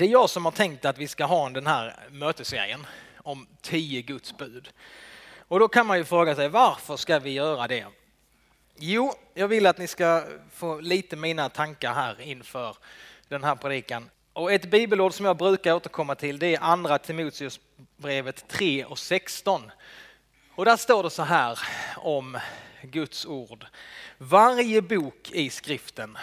Det är jag som har tänkt att vi ska ha den här mötesserien om tio Guds bud. Och då kan man ju fråga sig varför ska vi göra det? Jo, jag vill att ni ska få lite mina tankar här inför den här predikan. Och ett bibelord som jag brukar återkomma till det är andra Timoteusbrevet 3 och 16. Och där står det så här om Guds ord. Varje bok i skriften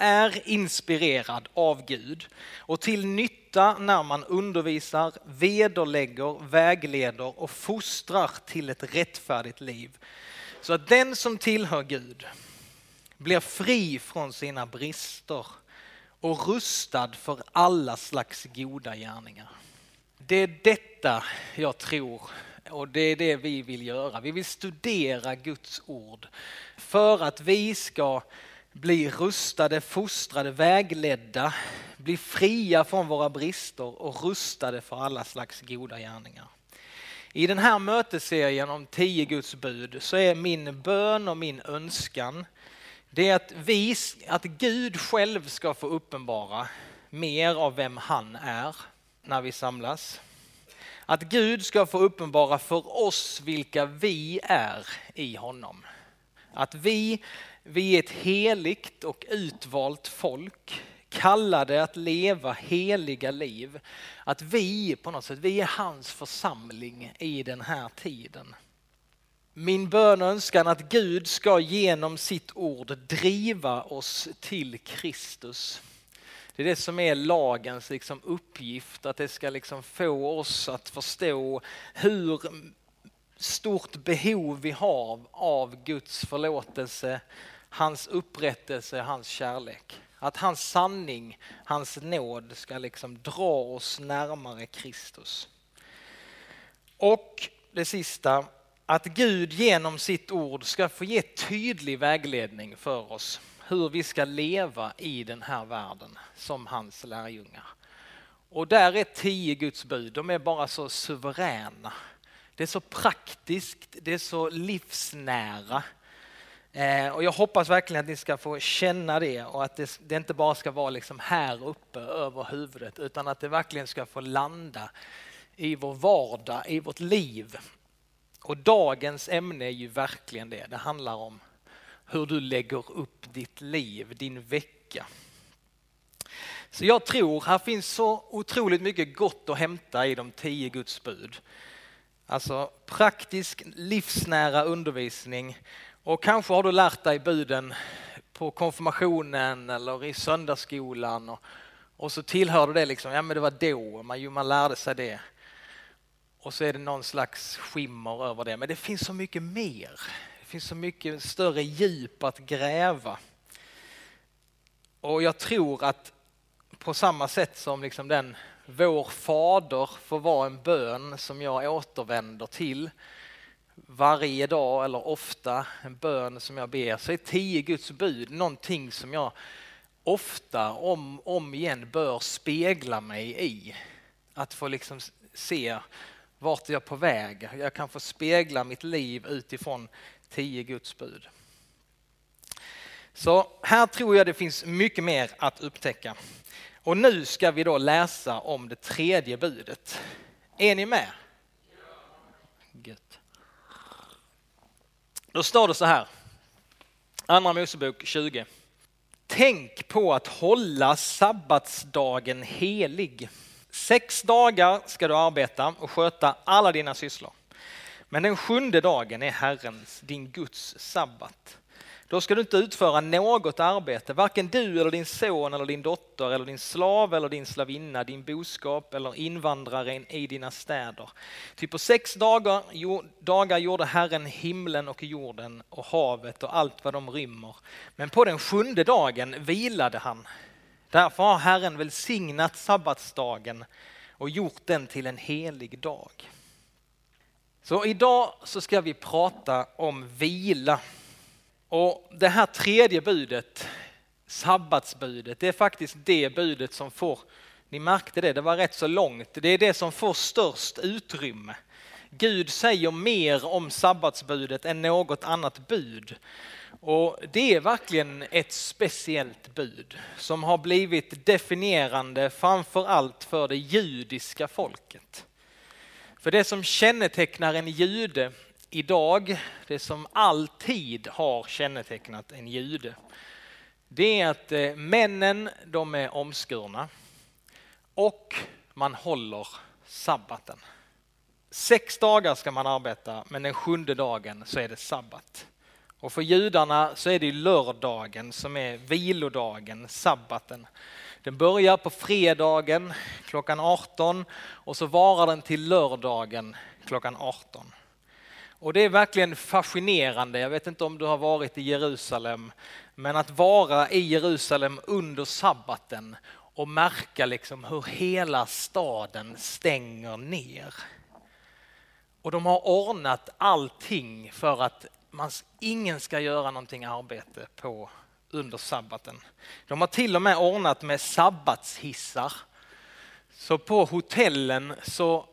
är inspirerad av Gud och till nytta när man undervisar, vederlägger, vägleder och fostrar till ett rättfärdigt liv. Så att den som tillhör Gud blir fri från sina brister och rustad för alla slags goda gärningar. Det är detta jag tror och det är det vi vill göra. Vi vill studera Guds ord för att vi ska bli rustade, fostrade, vägledda, bli fria från våra brister och rustade för alla slags goda gärningar. I den här mötesserien om tio Guds bud så är min bön och min önskan det är att, vi, att Gud själv ska få uppenbara mer av vem han är när vi samlas. Att Gud ska få uppenbara för oss vilka vi är i honom. Att vi, vi är ett heligt och utvalt folk, kallade att leva heliga liv. Att vi på något sätt, vi är hans församling i den här tiden. Min bön och önskan att Gud ska genom sitt ord driva oss till Kristus. Det är det som är lagens liksom uppgift, att det ska liksom få oss att förstå hur stort behov vi har av Guds förlåtelse, hans upprättelse, hans kärlek. Att hans sanning, hans nåd ska liksom dra oss närmare Kristus. Och det sista, att Gud genom sitt ord ska få ge tydlig vägledning för oss hur vi ska leva i den här världen som hans lärjungar. Och där är tio Guds bud, de är bara så suveräna. Det är så praktiskt, det är så livsnära. Eh, och jag hoppas verkligen att ni ska få känna det och att det, det inte bara ska vara liksom här uppe över huvudet utan att det verkligen ska få landa i vår vardag, i vårt liv. Och dagens ämne är ju verkligen det. Det handlar om hur du lägger upp ditt liv, din vecka. Så jag tror här finns så otroligt mycket gott att hämta i de tio Guds bud. Alltså praktisk livsnära undervisning och kanske har du lärt dig buden på konfirmationen eller i söndagsskolan och, och så tillhör du det liksom, ja men det var då, man, man lärde sig det. Och så är det någon slags skimmer över det, men det finns så mycket mer. Det finns så mycket större djup att gräva. Och jag tror att på samma sätt som liksom den Vår Fader får vara en bön som jag återvänder till varje dag eller ofta, en bön som jag ber, så är tio Guds bud någonting som jag ofta, om om igen, bör spegla mig i. Att få liksom se vart jag är på väg. Jag kan få spegla mitt liv utifrån tio Guds bud. Så här tror jag det finns mycket mer att upptäcka. Och nu ska vi då läsa om det tredje budet. Är ni med? Då står det så här, Andra Mosebok 20. Tänk på att hålla sabbatsdagen helig. Sex dagar ska du arbeta och sköta alla dina sysslor. Men den sjunde dagen är Herrens, din Guds sabbat. Då ska du inte utföra något arbete, varken du eller din son eller din dotter eller din slav eller din slavinna, din boskap eller invandraren i dina städer. Ty på sex dagar, dagar gjorde Herren himlen och jorden och havet och allt vad de rymmer. Men på den sjunde dagen vilade han. Därför har Herren välsignat sabbatsdagen och gjort den till en helig dag. Så idag så ska vi prata om vila. Och det här tredje budet, sabbatsbudet, det är faktiskt det budet som får, ni märkte det, det var rätt så långt, det är det som får störst utrymme. Gud säger mer om sabbatsbudet än något annat bud. Och det är verkligen ett speciellt bud som har blivit definierande framför allt för det judiska folket. För det som kännetecknar en jude idag, det som alltid har kännetecknat en jude, det är att eh, männen de är omskurna och man håller sabbaten. Sex dagar ska man arbeta men den sjunde dagen så är det sabbat. Och för judarna så är det lördagen som är vilodagen, sabbaten. Den börjar på fredagen klockan 18 och så varar den till lördagen klockan 18. Och det är verkligen fascinerande, jag vet inte om du har varit i Jerusalem, men att vara i Jerusalem under sabbaten och märka liksom hur hela staden stänger ner. Och de har ordnat allting för att man, ingen ska göra någonting arbete på under sabbaten. De har till och med ordnat med sabbatshissar. Så på hotellen så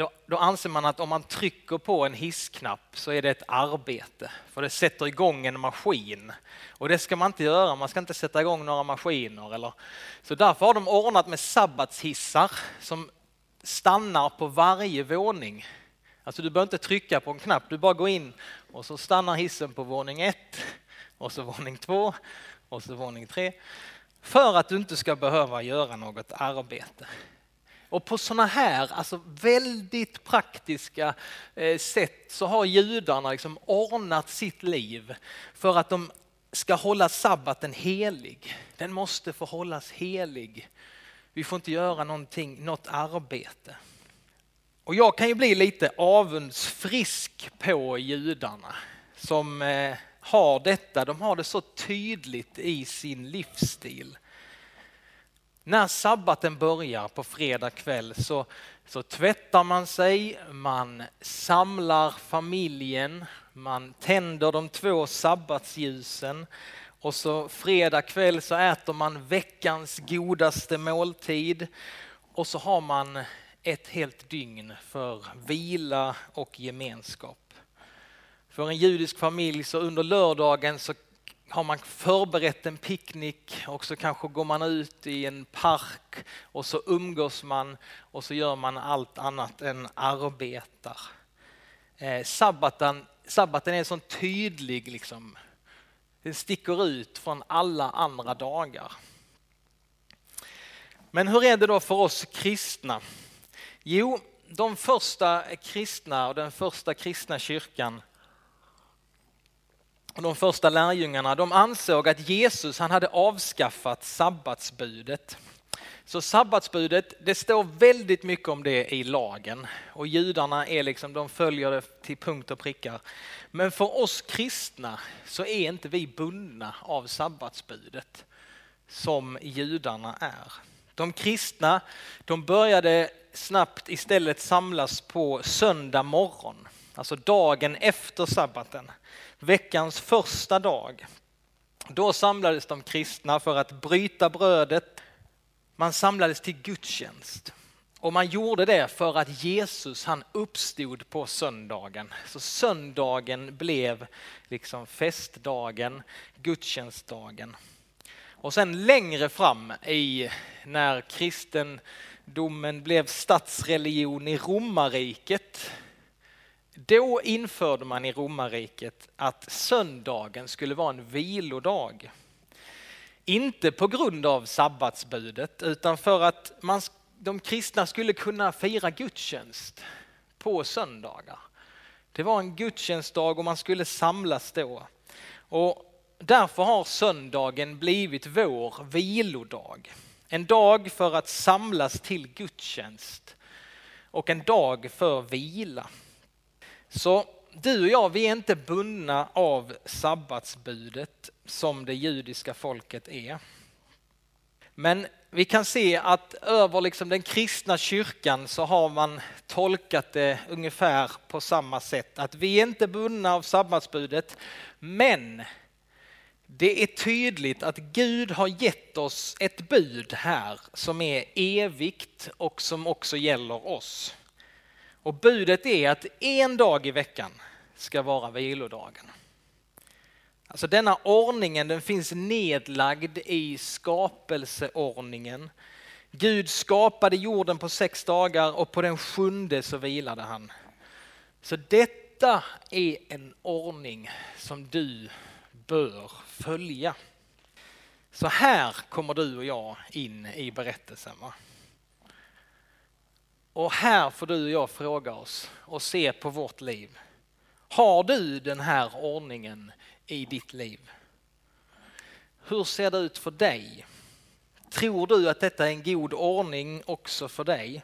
då, då, anser man att om man trycker på en hissknapp så är det ett arbete, för det sätter igång en maskin. Och det ska man inte göra, man ska inte sätta igång några maskiner. Eller, så därför har de ordnat med sabbatshissar som stannar på varje våning. Alltså du behöver inte trycka på en knapp, du bara går in och så stannar hissen på våning ett och så våning två och så våning tre. För att du inte ska behöva göra något arbete. Och på sådana här alltså väldigt praktiska eh, sätt så har judarna liksom ordnat sitt liv för att de ska hålla sabbaten helig. Den måste få hållas helig. Vi får inte göra någonting, något arbete. Och jag kan ju bli lite avundsfrisk på judarna som eh, har detta. De har det så tydligt i sin livsstil. När sabbaten börjar på fredag kväll så, så tvättar man sig, man samlar familjen, man tänder de två sabbatsljusen och så fredag kväll så äter man veckans godaste måltid och så har man ett helt dygn för vila och gemenskap. För en judisk familj så under lördagen så har man förberett en picknick och så kanske går man ut i en park och så umgås man och så gör man allt annat än arbetar. Eh, sabbaten, sabbaten är så tydlig, liksom. den sticker ut från alla andra dagar. Men hur är det då för oss kristna? Jo, de första kristna och den första kristna kyrkan de första lärjungarna de ansåg att Jesus han hade avskaffat sabbatsbudet. Så sabbatsbudet, det står väldigt mycket om det i lagen och judarna är liksom, de följer det till punkt och prickar. Men för oss kristna så är inte vi bundna av sabbatsbudet som judarna är. De kristna, de började snabbt istället samlas på söndag morgon, alltså dagen efter sabbaten veckans första dag. Då samlades de kristna för att bryta brödet. Man samlades till gudstjänst. Och man gjorde det för att Jesus han uppstod på söndagen. Så söndagen blev liksom festdagen, gudstjänstdagen. Och sen längre fram i när kristendomen blev statsreligion i romarriket då införde man i romarriket att söndagen skulle vara en vilodag. Inte på grund av sabbatsbudet utan för att man, de kristna skulle kunna fira gudstjänst på söndagar. Det var en gudstjänstdag och man skulle samlas då. Och därför har söndagen blivit vår vilodag. En dag för att samlas till gudstjänst och en dag för vila. Så du och jag, vi är inte bundna av sabbatsbudet som det judiska folket är. Men vi kan se att över liksom den kristna kyrkan så har man tolkat det ungefär på samma sätt. Att vi är inte bundna av sabbatsbudet, men det är tydligt att Gud har gett oss ett bud här som är evigt och som också gäller oss. Och budet är att en dag i veckan ska vara vilodagen. Alltså denna ordningen den finns nedlagd i skapelseordningen. Gud skapade jorden på sex dagar och på den sjunde så vilade han. Så detta är en ordning som du bör följa. Så här kommer du och jag in i berättelsen. Va? Och här får du och jag fråga oss och se på vårt liv. Har du den här ordningen i ditt liv? Hur ser det ut för dig? Tror du att detta är en god ordning också för dig?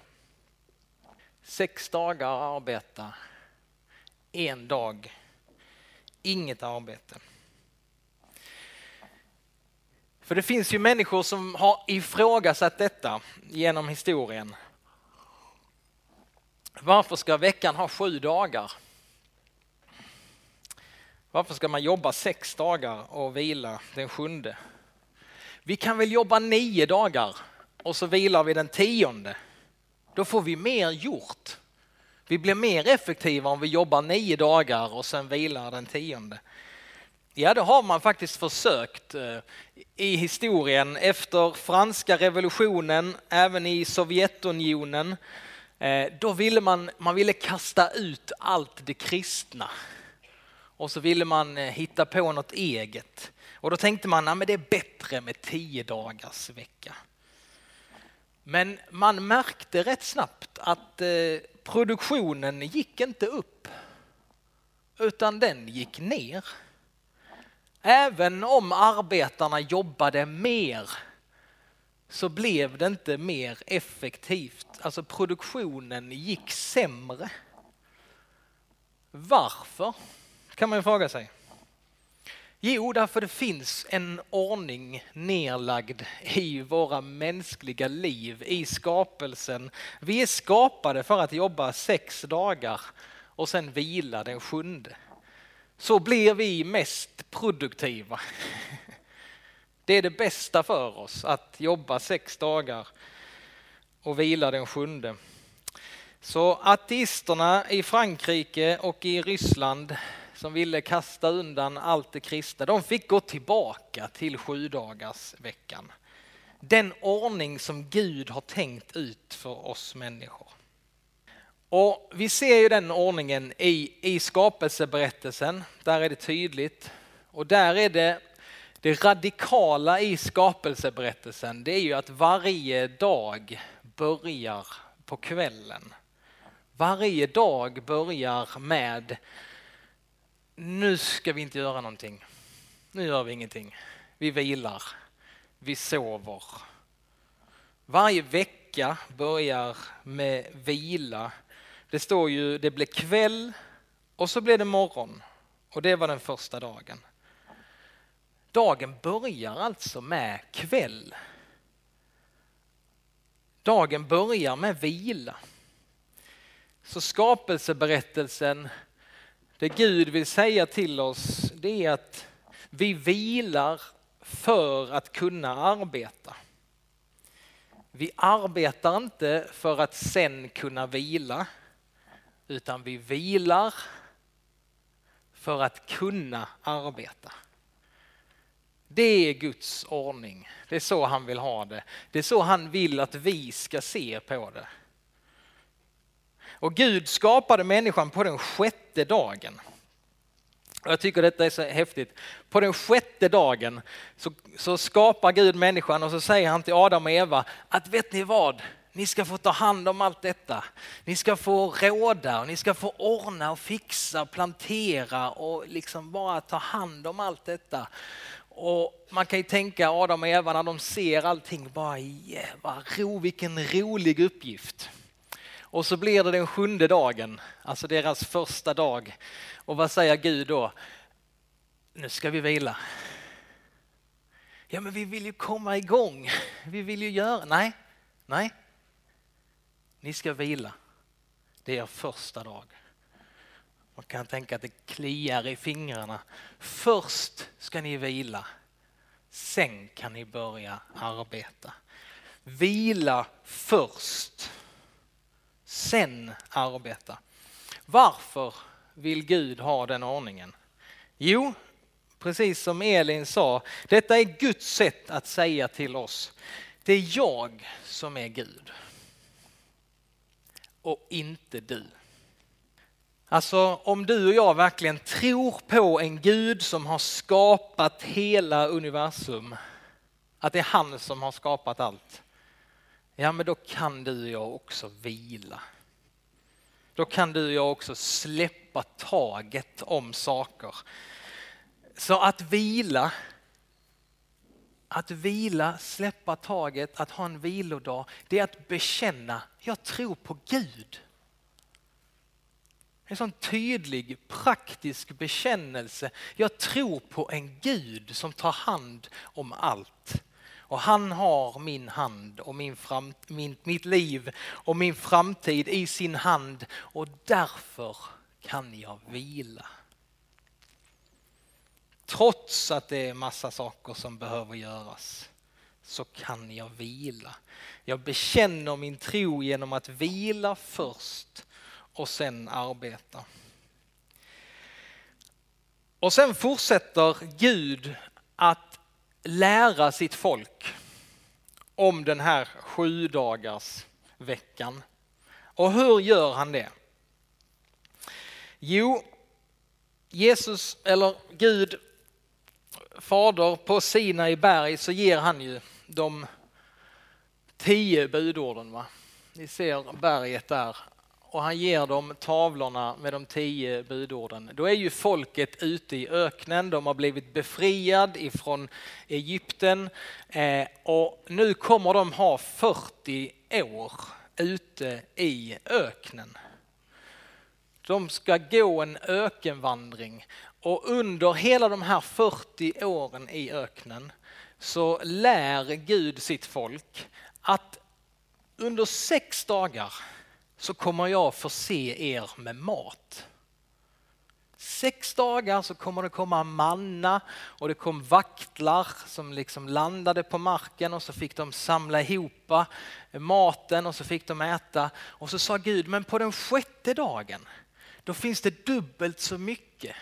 Sex dagar arbeta, en dag inget arbete. För det finns ju människor som har ifrågasatt detta genom historien. Varför ska veckan ha sju dagar? Varför ska man jobba sex dagar och vila den sjunde? Vi kan väl jobba nio dagar och så vilar vi den tionde. Då får vi mer gjort. Vi blir mer effektiva om vi jobbar nio dagar och sen vilar den tionde. Ja, det har man faktiskt försökt eh, i historien efter franska revolutionen, även i Sovjetunionen. Eh, då ville man, man ville kasta ut allt det kristna och så ville man eh, hitta på något eget. Och då tänkte man att det är bättre med tio dagars vecka. Men man märkte rätt snabbt att eh, produktionen gick inte upp utan den gick ner. Även om arbetarna jobbade mer så blev det inte mer effektivt. Alltså produktionen gick sämre. Varför? Kan man ju fråga sig. Jo, därför det finns en ordning nerlagd i våra mänskliga liv, i skapelsen. Vi är skapade för att jobba sex dagar och sen vila den sjunde så blir vi mest produktiva. Det är det bästa för oss att jobba sex dagar och vila den sjunde. Så ateisterna i Frankrike och i Ryssland som ville kasta undan allt det kristna, de fick gå tillbaka till sju dagars veckan. Den ordning som Gud har tänkt ut för oss människor. Och vi ser ju den ordningen i, i skapelseberättelsen, där är det tydligt. Och där är det, det radikala i skapelseberättelsen, det är ju att varje dag börjar på kvällen. Varje dag börjar med, nu ska vi inte göra någonting. Nu gör vi ingenting. Vi vilar, vi sover. Varje vecka börjar med vila det står ju det blev kväll och så blev det morgon och det var den första dagen. Dagen börjar alltså med kväll. Dagen börjar med vila. Så skapelseberättelsen, det Gud vill säga till oss, det är att vi vilar för att kunna arbeta. Vi arbetar inte för att sen kunna vila utan vi vilar för att kunna arbeta. Det är Guds ordning. Det är så han vill ha det. Det är så han vill att vi ska se på det. Och Gud skapade människan på den sjätte dagen. Jag tycker detta är så häftigt. På den sjätte dagen så, så skapar Gud människan och så säger han till Adam och Eva att vet ni vad? Ni ska få ta hand om allt detta. Ni ska få råda och ni ska få ordna och fixa, plantera och liksom bara ta hand om allt detta. Och man kan ju tänka Adam och Eva när de ser allting, bara yeah, ro, vilken rolig uppgift. Och så blir det den sjunde dagen, alltså deras första dag. Och vad säger Gud då? Nu ska vi vila. Ja men vi vill ju komma igång, vi vill ju göra, nej, nej, ni ska vila. Det är er första dag. Man kan tänka att det kliar i fingrarna. Först ska ni vila. Sen kan ni börja arbeta. Vila först. Sen arbeta. Varför vill Gud ha den ordningen? Jo, Precis som Elin sa, detta är Guds sätt att säga till oss. Det är jag som är Gud. Och inte du. Alltså om du och jag verkligen tror på en Gud som har skapat hela universum, att det är han som har skapat allt, ja men då kan du och jag också vila. Då kan du och jag också släppa taget om saker. Så att vila, att vila, släppa taget, att ha en vilodag, det är att bekänna, jag tror på Gud. En sån tydlig, praktisk bekännelse. Jag tror på en Gud som tar hand om allt. Och han har min hand och min fram, min, mitt liv och min framtid i sin hand och därför kan jag vila. Trots att det är massa saker som behöver göras så kan jag vila. Jag bekänner min tro genom att vila först och sen arbeta. Och sen fortsätter Gud att lära sitt folk om den här sju dagars veckan. Och hur gör han det? Jo, Jesus, eller Gud, Fader, på Sina i berg så ger han ju de tio budorden. Va? Ni ser berget där och han ger dem tavlorna med de tio budorden. Då är ju folket ute i öknen, de har blivit befriad ifrån Egypten eh, och nu kommer de ha 40 år ute i öknen. De ska gå en ökenvandring och under hela de här 40 åren i öknen så lär Gud sitt folk att under sex dagar så kommer jag förse er med mat. Sex dagar så kommer det komma manna och det kom vaktlar som liksom landade på marken och så fick de samla ihop eh, maten och så fick de äta. Och så sa Gud, men på den sjätte dagen, då finns det dubbelt så mycket.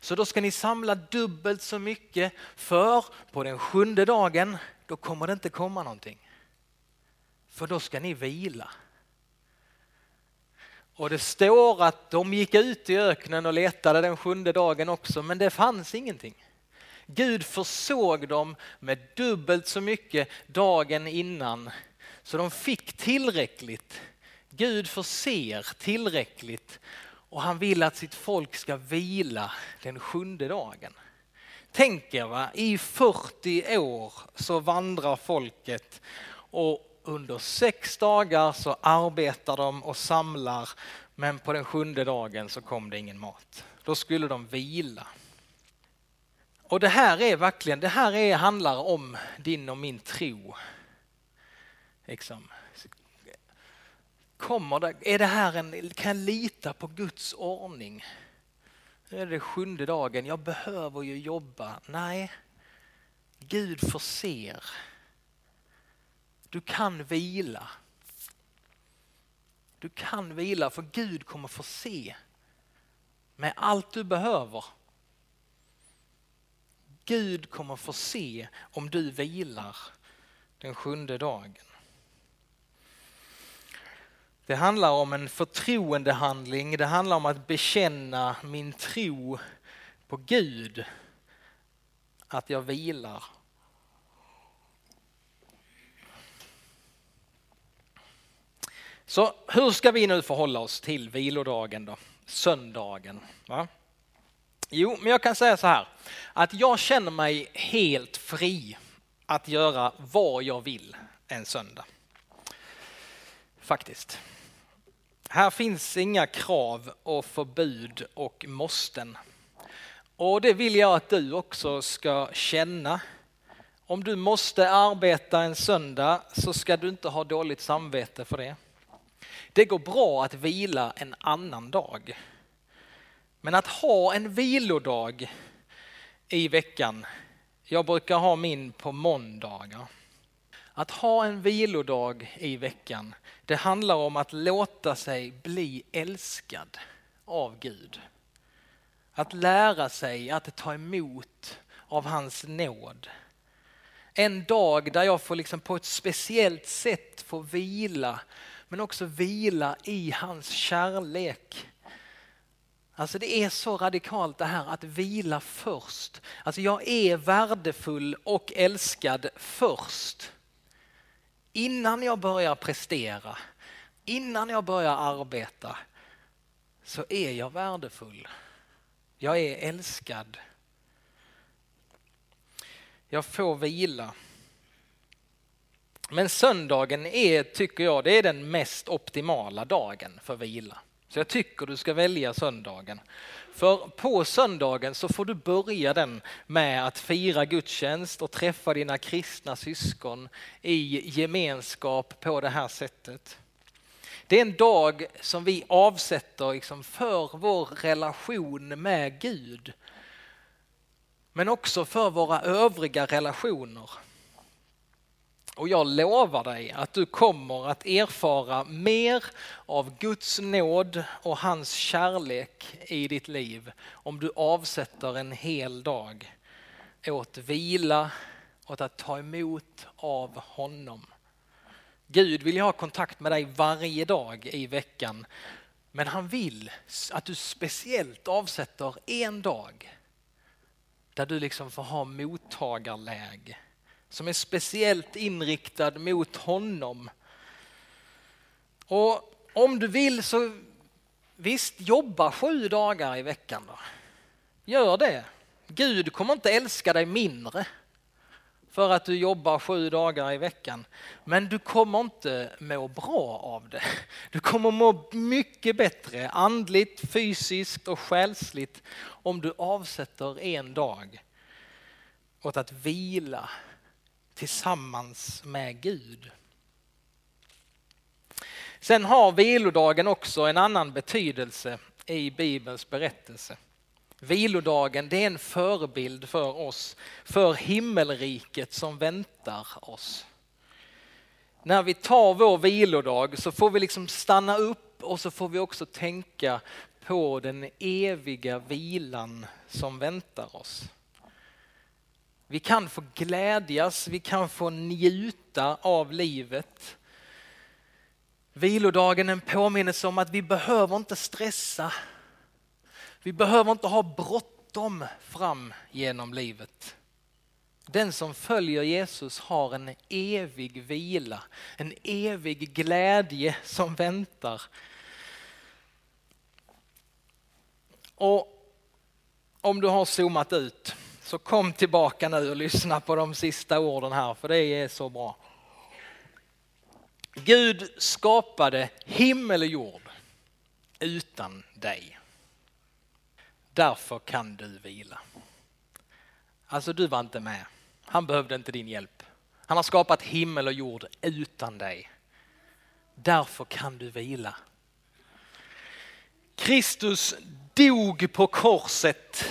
Så då ska ni samla dubbelt så mycket för på den sjunde dagen, då kommer det inte komma någonting. För då ska ni vila. Och det står att de gick ut i öknen och letade den sjunde dagen också, men det fanns ingenting. Gud försåg dem med dubbelt så mycket dagen innan, så de fick tillräckligt. Gud förser tillräckligt och han vill att sitt folk ska vila den sjunde dagen. Tänk er, va? i 40 år så vandrar folket och under sex dagar så arbetar de och samlar men på den sjunde dagen så kom det ingen mat. Då skulle de vila. Och det här är verkligen, det här är, handlar om din och min tro. Liksom. Kommer det, är det här en, kan jag lita på Guds ordning? Nu är det sjunde dagen, jag behöver ju jobba. Nej, Gud förser. Du kan vila. Du kan vila för Gud kommer få se med allt du behöver. Gud kommer få se om du vilar den sjunde dagen. Det handlar om en förtroendehandling, det handlar om att bekänna min tro på Gud, att jag vilar Så hur ska vi nu förhålla oss till vilodagen då? Söndagen. Va? Jo, men jag kan säga så här att jag känner mig helt fri att göra vad jag vill en söndag. Faktiskt. Här finns inga krav och förbud och måsten. Och det vill jag att du också ska känna. Om du måste arbeta en söndag så ska du inte ha dåligt samvete för det. Det går bra att vila en annan dag. Men att ha en vilodag i veckan, jag brukar ha min på måndagar. Att ha en vilodag i veckan, det handlar om att låta sig bli älskad av Gud. Att lära sig att ta emot av hans nåd. En dag där jag får liksom på ett speciellt sätt få vila, men också vila i hans kärlek. Alltså det är så radikalt det här att vila först. Alltså jag är värdefull och älskad först. Innan jag börjar prestera, innan jag börjar arbeta så är jag värdefull. Jag är älskad. Jag får vila. Men söndagen är, tycker jag, det är den mest optimala dagen för vila. Så jag tycker du ska välja söndagen. För på söndagen så får du börja den med att fira gudstjänst och träffa dina kristna syskon i gemenskap på det här sättet. Det är en dag som vi avsätter liksom för vår relation med Gud. Men också för våra övriga relationer. Och jag lovar dig att du kommer att erfara mer av Guds nåd och hans kärlek i ditt liv om du avsätter en hel dag åt vila, åt att ta emot av honom. Gud vill ju ha kontakt med dig varje dag i veckan. Men han vill att du speciellt avsätter en dag där du liksom får ha mottagarläge som är speciellt inriktad mot honom. Och om du vill så visst, jobba sju dagar i veckan då. Gör det. Gud kommer inte älska dig mindre för att du jobbar sju dagar i veckan. Men du kommer inte må bra av det. Du kommer må mycket bättre andligt, fysiskt och själsligt om du avsätter en dag åt att vila tillsammans med Gud. Sen har vilodagen också en annan betydelse i Bibelns berättelse. Vilodagen det är en förebild för oss, för himmelriket som väntar oss. När vi tar vår vilodag så får vi liksom stanna upp och så får vi också tänka på den eviga vilan som väntar oss. Vi kan få glädjas, vi kan få njuta av livet. Vilodagen är en påminnelse om att vi behöver inte stressa. Vi behöver inte ha bråttom fram genom livet. Den som följer Jesus har en evig vila, en evig glädje som väntar. Och om du har zoomat ut så kom tillbaka nu och lyssna på de sista orden här för det är så bra. Gud skapade himmel och jord utan dig. Därför kan du vila. Alltså du var inte med. Han behövde inte din hjälp. Han har skapat himmel och jord utan dig. Därför kan du vila. Kristus dog på korset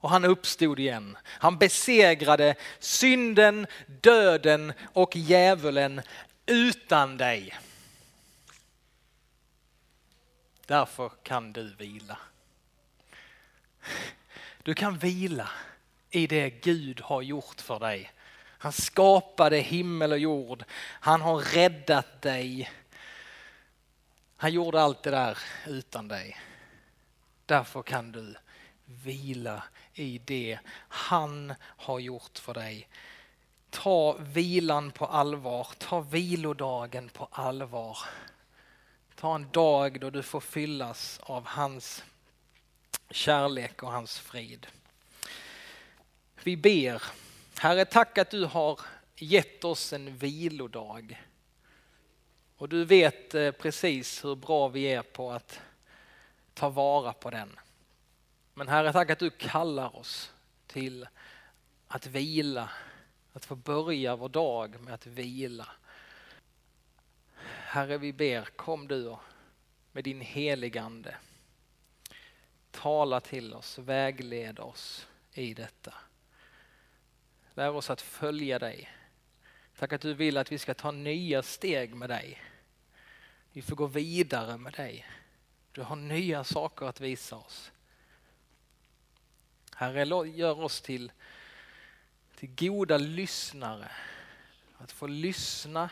och han uppstod igen. Han besegrade synden, döden och djävulen utan dig. Därför kan du vila. Du kan vila i det Gud har gjort för dig. Han skapade himmel och jord. Han har räddat dig. Han gjorde allt det där utan dig. Därför kan du vila i det han har gjort för dig. Ta vilan på allvar, ta vilodagen på allvar. Ta en dag då du får fyllas av hans kärlek och hans frid. Vi ber. Herre, tack att du har gett oss en vilodag. Och du vet eh, precis hur bra vi är på att ta vara på den. Men Herre, tack att du kallar oss till att vila, att få börja vår dag med att vila. Herre, vi ber, kom du med din heligande. Tala till oss, vägled oss i detta. Lär oss att följa dig. Tack att du vill att vi ska ta nya steg med dig. Vi får gå vidare med dig. Du har nya saker att visa oss. Herre, gör oss till, till goda lyssnare. Att få lyssna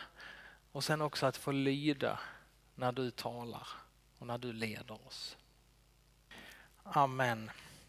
och sen också att få lyda när du talar och när du leder oss. Amen.